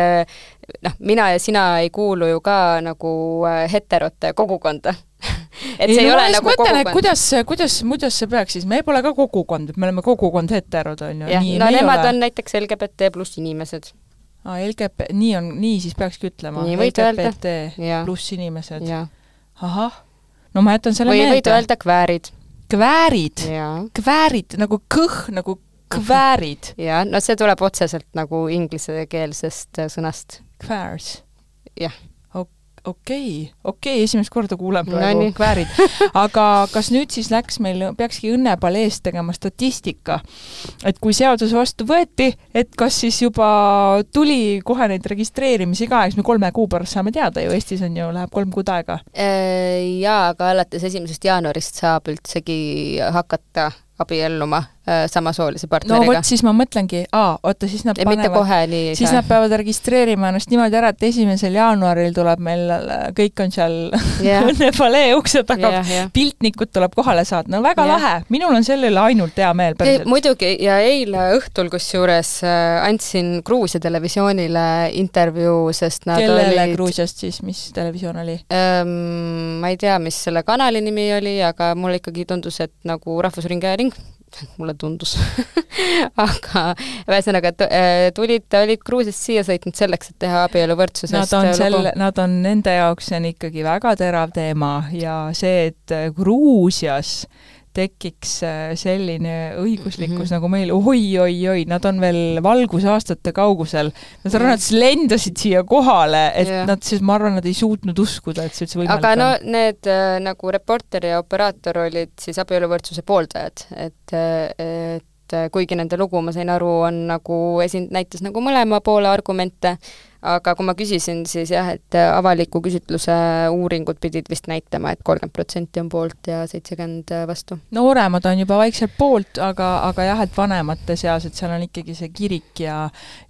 noh, mina ja sina ei kuulu ju ka nagu heterote kogukonda <laughs> et see ei, ei no, ole nagu mõtlen, kogukond. kuidas, kuidas, kuidas see peaks siis, me pole ka kogukond, me oleme kogukond heterod, on ju. jah, no nemad ole. on näiteks LGBT pluss inimesed. aa, LGB, nii on, nii siis peakski ütlema. LGBT pluss inimesed. ahah, no ma jätan selle või meelde. või võid öelda kväärid. kväärid? kväärid nagu kõh, nagu kväärid. <laughs> jaa, no see tuleb otseselt nagu inglisekeelsest sõnast. Queers. jah okei okay,, okei okay,, esimest korda kuulen praegu no, kväärid. aga kas nüüd siis läks meil, peakski õnnepalees tegema statistika, et kui seadus vastu võeti, et kas siis juba tuli kohe neid registreerimisi ka, eks me kolme kuu pärast saame teada ju, Eestis on ju, läheb kolm kuud aega. Äh, jaa, aga alates esimesest jaanuarist saab üldsegi hakata abielluma äh, samasoolise no partneriga vot, siis ma mõtlengi, aa, oota, siis nad panevad siis saa nad peavad registreerima ennast niimoodi ära, et esimesel jaanuaril tuleb meil, kõik on seal Jah. <laughs> Õnnepalee ukse taga, jah, jah. piltnikud tuleb kohale saata, no väga Jah. lahe, minul on selle üle ainult hea meel muidugi ja eile õhtul kusjuures äh, andsin Gruusia televisioonile intervjuu, sest nad kellele olid Gruusiast siis, mis televisioon oli? ähm, ma ei tea, mis selle kanali nimi oli, aga mulle ikkagi tundus, et nagu Rahvusringhääling, <laughs> mulle tundus <laughs> aga ühesõnaga äh, tulid, olid Gruusiast siia sõitnud selleks, et teha abieluvõrdsusest Nad on äh, selle, nad on, nende jaoks see on ikkagi väga terav teema ja see, et Gruusias tekiks äh, selline õiguslikkus mm. -hmm. nagu meil oi-oi-oi, nad on veel valgusaastate kaugusel. Nad arvan, nad lendasid siia kohale, et yeah. nad siis, ma arvan, nad ei suutnud uskuda, et see üldse võimalik aga no on. need äh, nagu reporter ja operaator olid siis abieluvõrdsuse pooldajad, et, et äh, kuigi nende lugu, ma sain aru, on nagu esin-, näitas nagu mõlema poole argumente, aga kui ma küsisin, siis jah, et äh, avaliku küsitluse uuringud pidid vist näitama et, et kolmkümmend protsenti on poolt ja seitsekümmend vastu. nooremad on juba vaikselt poolt, aga, aga jah, et vanemate seas, et seal on ikkagi see kirik ja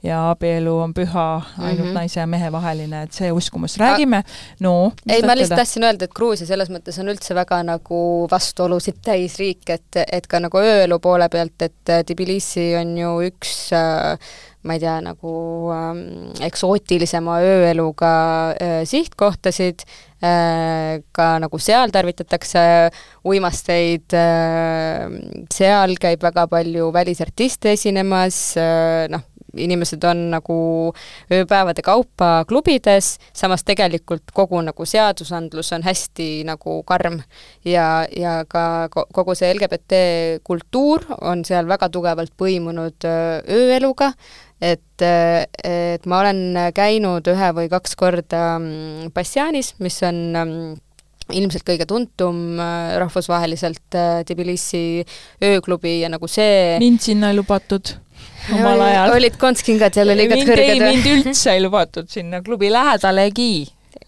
ja abielu on püha, ainult mm. -hmm. naise ja mehe vaheline, et see uskumus. räägime, no ei, ma lihtsalt tahtsin öelda, et Gruusia selles mõttes on üldse väga nagu vastuolusid täis riik, et, et ka nagu ööelu poole pealt, et äh, Tbilisi on ju üks äh, ma ei tea, nagu ähm, eksootilisema ööeluga äh, sihtkohtasid äh,, ka nagu seal tarvitatakse uimasteid äh,, seal käib väga palju välisartiste esinemas äh,, noh, inimesed on nagu ööpäevade kaupa klubides, samas tegelikult kogu nagu seadusandlus on hästi nagu karm. Ja, ja ka ko- kogu see LGBT kultuur on seal väga tugevalt põimunud öö, ööeluga, et, et ma olen käinud ühe või kaks korda mm, Bassianis, mis on mm, ilmselt kõige tuntum rahvusvaheliselt Tbilisi ööklubi ja nagu see mind sinna ei lubatud omal ajal. olid kontskingad seal liiga ei, kõrged või? mind üldse ei lubatud sinna klubi lähedalegi.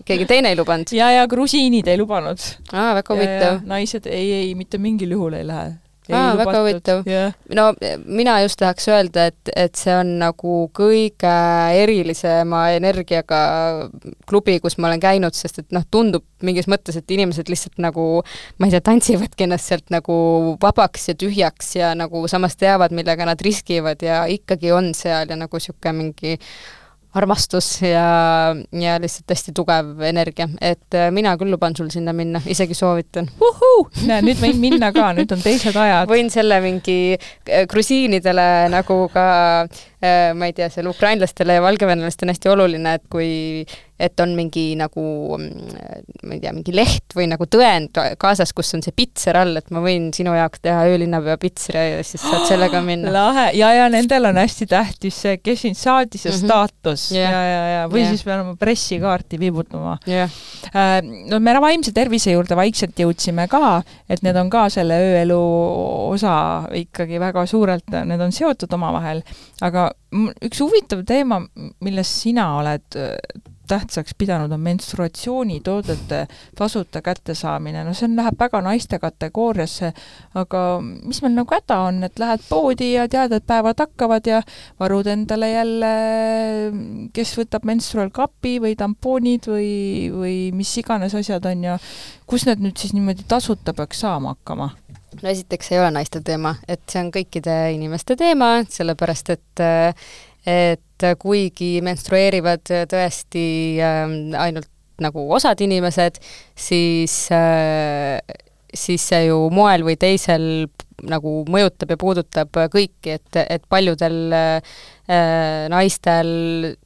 keegi teine ei lubanud? ja, ja grusiinid ei lubanud. aa, väga huvitav. naised ei, ei mitte mingil juhul ei lähe. Aa, väga huvitav. jah, no mina just tahaks öelda, et, et see on nagu kõige erilisema energiaga klubi, kus ma olen käinud, sest et noh, tundub mingis mõttes, et inimesed lihtsalt nagu ma ei tea, tantsivadki ennast sealt nagu vabaks ja tühjaks ja nagu samas teavad, millega nad riskivad ja ikkagi on seal ja nagu niisugune mingi armastus ja, ja lihtsalt hästi tugev energia, et äh, mina küll luban sul sinna minna, isegi soovitan. <laughs> näe nüüd võin minna ka, nüüd on teised ajad. võin selle mingi äh, grusiinidele nagu ka äh, ma ei tea, seal ukrainlastele ja valgevenelastele on hästi oluline, et kui et on mingi nagu mm, ma ei tea, mingi leht või nagu tõend kaasas, kus on see pitser all, et ma võin sinu jaoks teha öölinnapea pitseri ja siis saad <gasps> sellega minna. lahe ja, ja nendel on hästi tähtis see, kes sind saatis ja Mhm. staatus Jah. ja, ja, ja või Jah. siis peame oma pressikaarti viibutama. jah, no me vaimse tervise juurde vaikselt jõudsime ka, et need on ka selle ööelu osa ikkagi väga suurelt, need on seotud omavahel, aga üks huvitav teema, millest sina oled äh, tähtsaks pidanud, on menstruatsioonitoodete tasuta kättesaamine, no see on, läheb väga naiste kategooriasse, aga mis meil nagu häda on, et lähed poodi ja tead, et päevad hakkavad ja varud endale jälle, kes võtab menstrual kapi või tampoonid või, või mis iganes asjad on ja kus need nüüd siis niimoodi tasuta peaks saama hakkama? No esiteks ei ole naiste teema, et see on kõikide inimeste teema, sellepärast et et kuigi menstrueerivad tõesti äh, ainult nagu osad inimesed, siis äh, siis see ju moel või teisel nagu mõjutab ja puudutab kõiki, et, et paljudel äh, naistel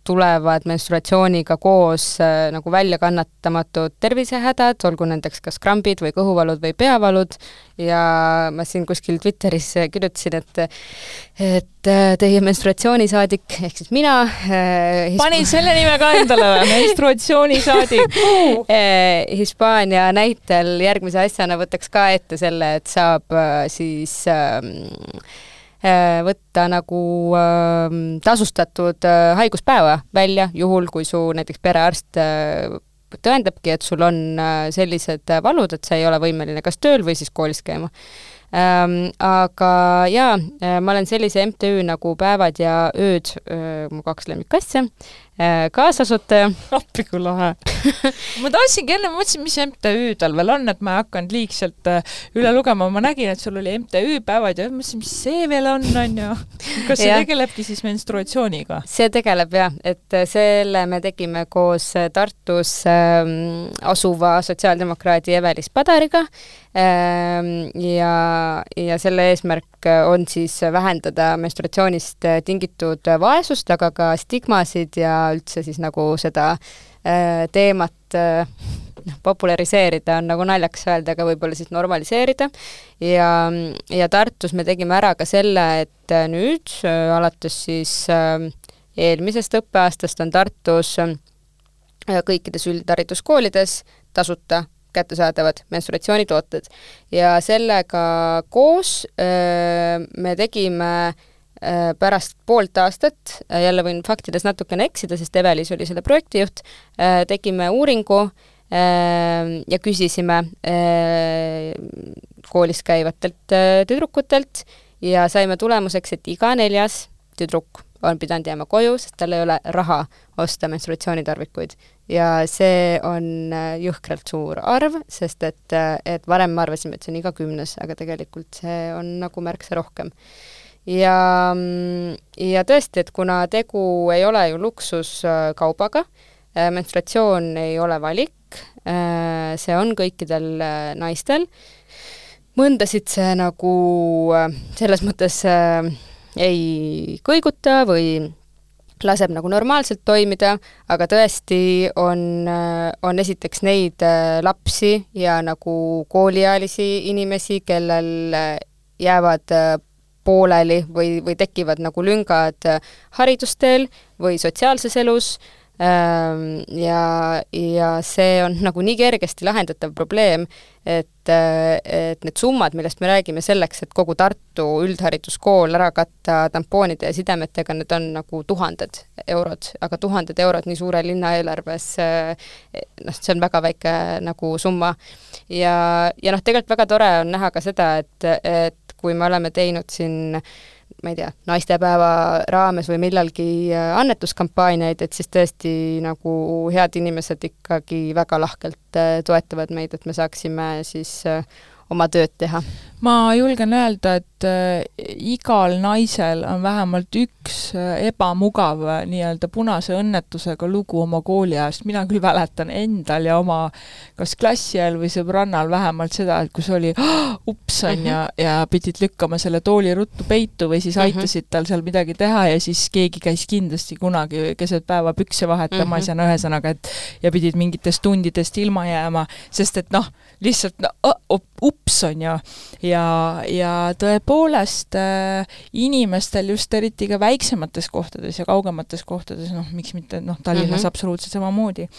tulevad menstruatsiooniga koos äh, nagu väljakannatamatud tervisehädad, olgu nendeks kas krambid või kõhuvalud või peavalud ja ma siin kuskil Twitteris kirjutasin, et et äh, teie menstruatsioonisaadik ehk siis mina äh, panin selle nime ka endale või? <laughs> menstruatsioonisaadik. Eh, Hispaania näitel järgmise asjana võtaks ka ette selle, et saab äh, siis äh, võtta nagu ähm, tasustatud äh, haiguspäeva välja, juhul kui su näiteks perearst äh, tõendabki, et sul on äh, sellised äh, valud, et sa ei ole võimeline kas tööl või siis koolis käima ähm,. Aga jaa, ma olen sellise MTÜ nagu Päevad ja ööd, mu kaks lemmikasja, kaasasutaja. appi kui lahe <laughs> ma tahtsingi enne, mõtlesin, mis MTÜ tal veel on, et ma ei hakanud liigselt üle lugema, ma nägin, et sul oli MTÜ Päevad ja mõtlesin, mis see veel on, on ju. kas see tegelebki siis menstruatsiooniga? see tegeleb jah, et selle me tegime koos Tartus ähm, asuva sotsiaaldemokraadi Evelis Padariga ähm, ja, ja selle eesmärk on siis vähendada menstruatsioonist tingitud vaesust, aga ka stigmasid ja üldse siis nagu seda äh, teemat äh, noh, populariseerida on nagu naljakas öelda, aga võib-olla siis normaliseerida. ja, ja Tartus me tegime ära ka selle, et nüüd äh, alates siis eelmisest õppeaastast on Tartus kõikides üldhariduskoolides tasuta kättesaadavad menstruatsioonitooted. ja sellega koos öö, me tegime Äh, pärast poolt aastat, äh, jälle võin faktides natukene eksida, sest Evelis oli selle projektijuht, äh, tegime uuringu ja küsisime koolis käivatelt tüdrukutelt ja saime tulemuseks, et iga neljas tüdruk on pidanud jääma koju, sest tal ei ole raha osta menstruatsioonitarvikuid. ja see on jõhkralt suur arv, sest et, et varem me arvasime, et see on iga kümnes, aga tegelikult see on nagu märksa rohkem ja, ja tõesti, et kuna tegu ei ole ju luksuskaubaga, äh, menstratsioon ei ole valik, äh, see on kõikidel äh, naistel, mõndasid see nagu selles mõttes ei kõiguta või laseb nagu normaalselt toimida, aga tõesti on, on esiteks neid lapsi ja nagu kooliealisi inimesi, kellel jäävad pooleli või, või tekivad nagu lüngad haridusteel või sotsiaalses elus ähm, ja, ja see on <laughs> nagu nii kergesti lahendatav probleem, et, et need summad, millest me räägime selleks, et kogu Tartu üldhariduskool ära katta tampoonide ja sidemetega, need on nagu tuhanded eurod, aga tuhanded eurod nii suure linna eelarves, noh, see on väga väike nagu summa. ja, ja noh, tegelikult väga tore on näha ka seda, et, et kui me oleme teinud siin ma ei tea, naistepäeva raames või millalgi äh, annetuskampaaniaid, et siis tõesti nagu head inimesed ikkagi väga lahkelt äh, toetavad meid, et me saaksime siis äh, oma tööd teha ma julgen öelda, et äh, igal naisel on vähemalt üks äh, ebamugav äh, nii-öelda punase õnnetusega lugu oma kooliajast, mina küll mäletan endal ja oma kas klassiajal või sõbrannal vähemalt seda, et kus oli oh, ups, on ju, mhm. ja pidid lükkama selle tooli ruttu peitu või siis mhm. aitasid tal seal midagi teha ja siis keegi käis kindlasti kunagi keset päeva pükse vahetamas mm -hmm. ja no ühesõnaga, et ja pidid mingitest tundidest ilma jääma, sest et noh, lihtsalt no ups, on ju ja, ja tõepoolest äh, inimestel just eriti ka väiksemates kohtades ja kaugemates kohtades, noh, miks mitte, noh, Tallinnas mm -hmm. absoluutselt samamoodi,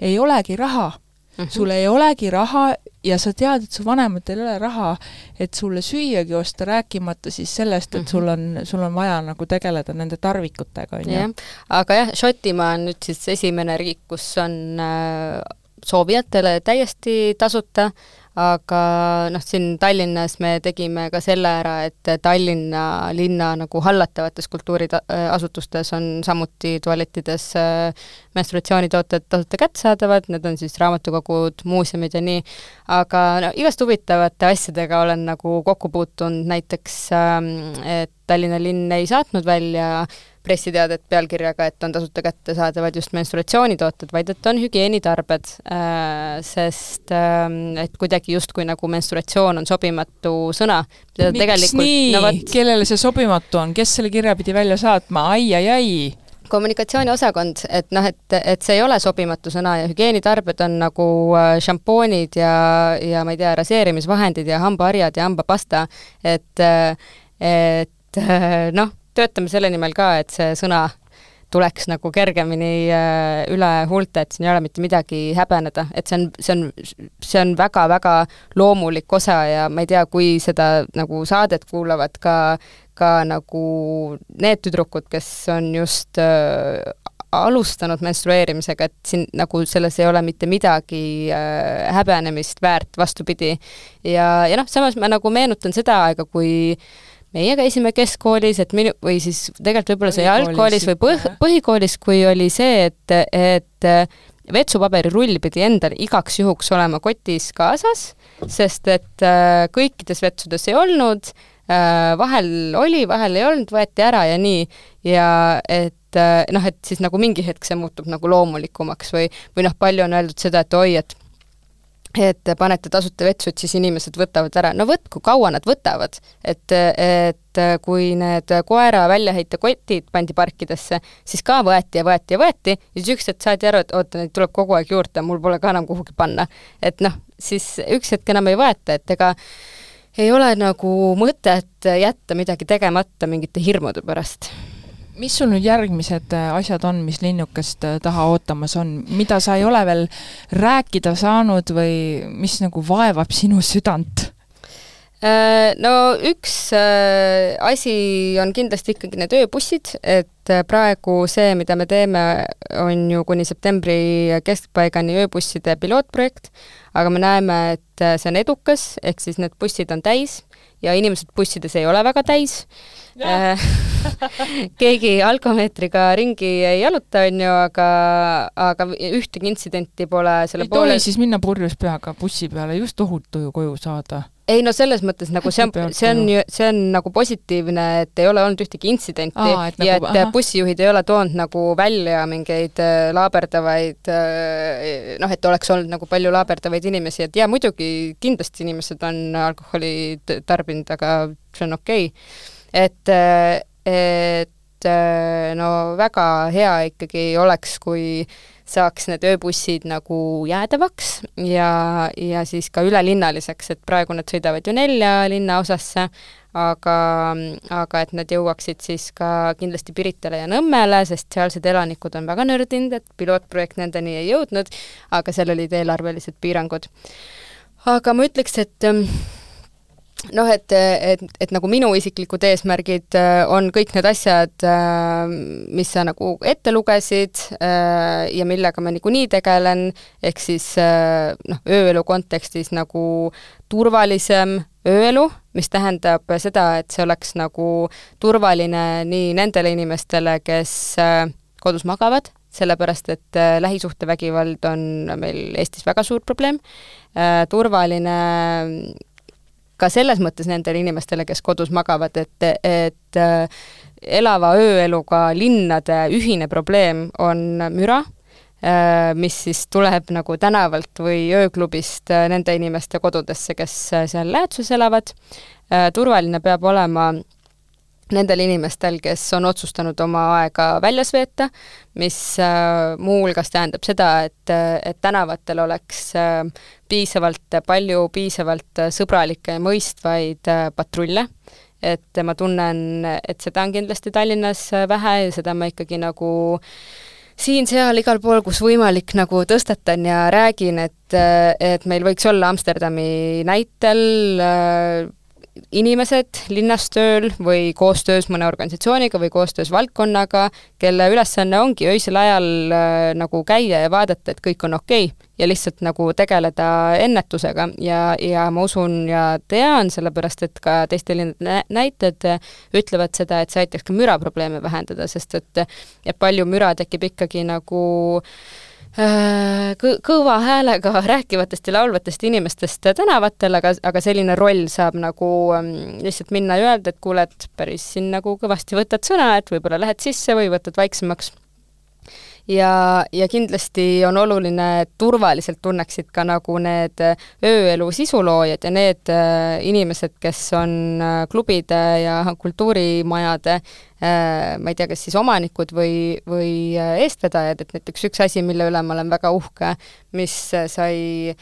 ei olegi raha Mm -hmm. sul ei olegi raha ja sa tead, et su vanematel ei ole raha, et sulle süüagi osta, rääkimata siis sellest, et -hmm. sul on, sul on vaja nagu tegeleda nende tarvikutega, on ju. aga jah, Šotimaa on nüüd siis esimene riik, kus on äh, soovijatele täiesti tasuta, aga noh, siin Tallinnas me tegime ka selle ära, et Tallinna linna nagu hallatavates kultuuriasutustes on samuti tualettides äh, menstruatsioonitooted tasuta kättesaadavad, need on siis raamatukogud, muuseumid ja nii, aga no igast huvitavate asjadega olen nagu kokku puutunud, näiteks ähm, et Tallinna linn ei saatnud välja pressiteadet pealkirjaga, et on tasuta kättesaadavad just menstruatsioonitooted, vaid et on hügieenitarbed, äh, sest ähm, et kuidagi justkui nagu menstruatsioon on sobimatu sõna. miks nii no,, kellele see sobimatu on, kes selle kirja pidi välja saatma ai,, ai-ai-ai? kommunikatsiooniosakond, et noh, et, et see ei ole sobimatu sõna ja hügieenitarbed on nagu äh, šampoonid ja, ja ma ei tea, raseerimisvahendid ja hambaharjad ja hambapasta, et, äh, et noh töötame selle nimel ka, et see sõna tuleks nagu kergemini äh, üle huulte, et siin ei ole mitte midagi häbeneda, et see on, see on, see on väga-väga loomulik osa ja ma ei tea, kui seda nagu saadet kuulavad ka, ka nagu need tüdrukud, kes on just äh, alustanud menstrueerimisega, et siin nagu selles ei ole mitte midagi äh, häbenemist väärt, vastupidi. ja, ja noh, samas ma nagu meenutan seda aega, kui meie käisime keskkoolis, et minu, või siis tegelikult võib-olla see algkoolis või põh-, põhikoolis, kui oli see, et, et vetsupaberirull pidi endal igaks juhuks olema kotis kaasas, sest et äh, kõikides vetsudes ei olnud, äh, vahel oli, vahel ei olnud, võeti ära ja nii, ja et äh, noh, et siis nagu mingi hetk see muutub nagu loomulikumaks või, või noh, palju on öeldud seda, et oi, et et panete tasuta vetsud, siis inimesed võtavad ära, no võtku, kaua nad võtavad. et, et kui need koera väljaheitekotid pandi parkidesse, siis ka võeti ja võeti ja võeti ja siis üks hetk saadi aru, et oota, neid tuleb kogu aeg juurde, mul pole ka enam kuhugi panna. et noh, siis üks hetk enam ei võeta, et ega ei ole nagu mõtet jätta midagi tegemata mingite hirmude pärast mis sul nüüd järgmised äh, asjad on, mis linnukest äh, taha ootamas on, mida sa ei ole veel rääkida saanud või mis nagu vaevab sinu südant? Äh, no üks asi on kindlasti ikkagi need ööbussid, et praegu see, mida me teeme, on ju kuni septembri keskpaigani ööbusside pilootprojekt, aga me näeme, et see on edukas, ehk siis need bussid on täis ja inimesed bussides ei ole väga täis. Äh, <laughs> keegi alkomeetriga ringi ei jaluta, on ju, aga, aga ühtegi intsidenti pole selle ei poole... tohi siis minna purjus peaga bussi peale just tohutu ju koju saada ei no selles mõttes nagu see on, see on ju, see on nagu positiivne, et ei ole olnud ühtegi intsidenti Aa, et ja nagu, et aha. bussijuhid ei ole toonud nagu välja mingeid äh, laaberdavaid äh, noh, et oleks olnud nagu palju laaberdavaid inimesi, et jaa, muidugi kindlasti inimesed on alkoholi tarbinud, aga see on okei. Okay et, et no väga hea ikkagi oleks, kui saaks need ööbussid nagu jäädavaks ja, ja siis ka ülelinnaliseks, et praegu nad sõidavad ju nelja linnaosasse, aga, aga et nad jõuaksid siis ka kindlasti Piritale ja Nõmmele, sest sealsed elanikud on väga nördinud, et pilootprojekt nendeni ei jõudnud, aga seal olid eelarvelised piirangud. aga ma ütleks, et noh, et, et, et nagu minu isiklikud eesmärgid äh, on kõik need asjad, äh, mis sa nagu ette lugesid äh, ja millega ma niikuinii tegelen, ehk siis noh, ööelu kontekstis nagu turvalisem ööelu, mis tähendab seda, et see oleks nagu turvaline nii nendele inimestele, kes kodus magavad, sellepärast et lähisuhtevägivald on meil Eestis väga suur probleem, turvaline ka selles mõttes nendele inimestele, kes kodus magavad, et, et äh, elava ööeluga linnade ühine probleem on müra, äh, mis siis tuleb nagu tänavalt või ööklubist äh, nende inimeste kodudesse, kes seal läheduses elavad. turvaline peab olema nendel inimestel, kes on otsustanud oma aega väljas veeta, mis äh, muuhulgas tähendab seda, et, et tänavatel oleks äh, piisavalt palju piisavalt sõbralikke ja mõistvaid äh, patrulle, et ma tunnen, et seda on kindlasti Tallinnas vähe ja seda ma ikkagi nagu siin-seal igal pool, kus võimalik, nagu tõstatan ja räägin, et, et meil võiks olla Amsterdami näitel inimesed linnas tööl või koostöös mõne organisatsiooniga või koostöös valdkonnaga, kelle ülesanne ongi öisel ajal äh, nagu käia ja vaadata, et kõik on okei okay, ja lihtsalt nagu tegeleda ennetusega. Ja, ja ma usun ja tean, sellepärast et ka teiste linnade näited ütlevad seda, et see aitaks ka müraprobleeme vähendada, sest et et palju müra tekib ikkagi nagu äh, kõ-, kõva häälega <laughs> rääkivatest ja laulvatest inimestest tänavatel, aga, aga selline roll saab nagu ähm, lihtsalt minna ja öelda, et kuule, et päris siin nagu kõvasti võtad sõna, et võib-olla lähed sisse või võtad vaiksemaks ja, ja kindlasti on oluline, et turvaliselt tunneksid ka nagu need ööelu sisuloojad ja need äh, inimesed, kes on äh, klubide ja kultuurimajade äh, ma ei tea, kas siis omanikud või, või eestvedajad, et näiteks üks asi, mille üle ma olen väga uhke, mis sai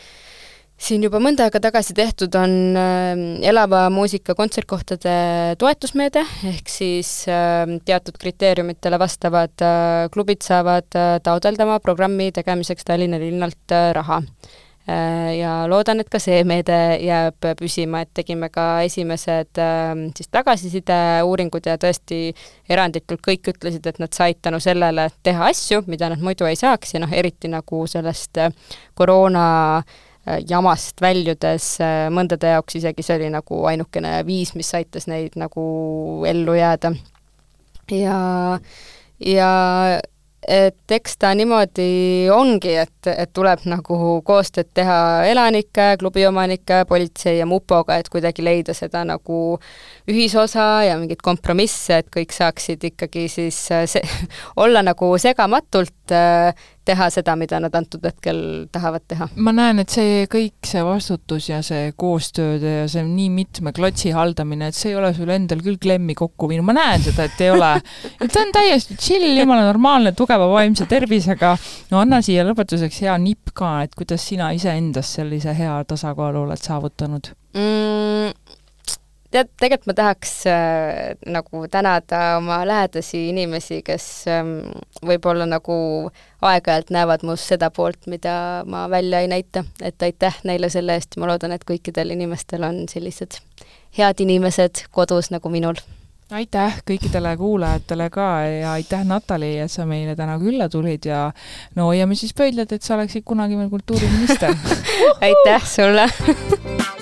siin juba mõnda aega tagasi tehtud on äh, elava muusika kontsertkohtade toetusmeede, ehk siis äh, teatud kriteeriumitele vastavad äh, klubid saavad taotleda oma programmi tegemiseks Tallinna linnalt raha. Äh, ja loodan, et ka see meede jääb püsima, et tegime ka esimesed ähm, siis tagasisideuuringud ja tõesti eranditult kõik ütlesid, et nad said tänu sellele teha asju, mida nad muidu ei saaks ja noh, eriti nagu sellest äh, koroona äh, jamast väljudes mõndade jaoks isegi see oli nagu ainukene viis, mis aitas neid nagu ellu jääda. ja, ja et eks ta niimoodi ongi, et, et tuleb nagu koostööd teha elanike, klubiomanike, politsei ja mupoga, et kuidagi leida seda nagu ühisosa ja mingeid kompromisse, et kõik saaksid ikkagi siis äh, see, <laughs> olla nagu segamatult äh, teha seda, mida nad antud hetkel tahavad teha. ma näen, et see kõik, see vastutus ja see koostööd ja see nii mitme klotsi haldamine, et see ei ole sul endal küll klemmi kokku viinud, ma näen seda, et ei ole. et ta on täiesti chill, jumala normaalne, tugeva vaimse tervisega. no anna siia lõpetuseks hea nipp ka, et kuidas sina iseendas sellise hea tasakaalu oled saavutanud mm,? Tead, tegelikult ma tahaks äh, nagu tänada oma lähedasi inimesi, kes ähm, võib-olla nagu aeg-ajalt näevad must seda poolt, mida ma välja ei näita, et aitäh neile selle eest. Ja ma loodan, et kõikidel inimestel on sellised head inimesed kodus nagu minul. Aitäh kõikidele kuulajatele ka ja aitäh, Natali, et sa meile täna külla tulid ja no hoiame siis pöidlad, et sa oleksid kunagi veel kultuuriminister. <laughs> Aitäh sulle <laughs>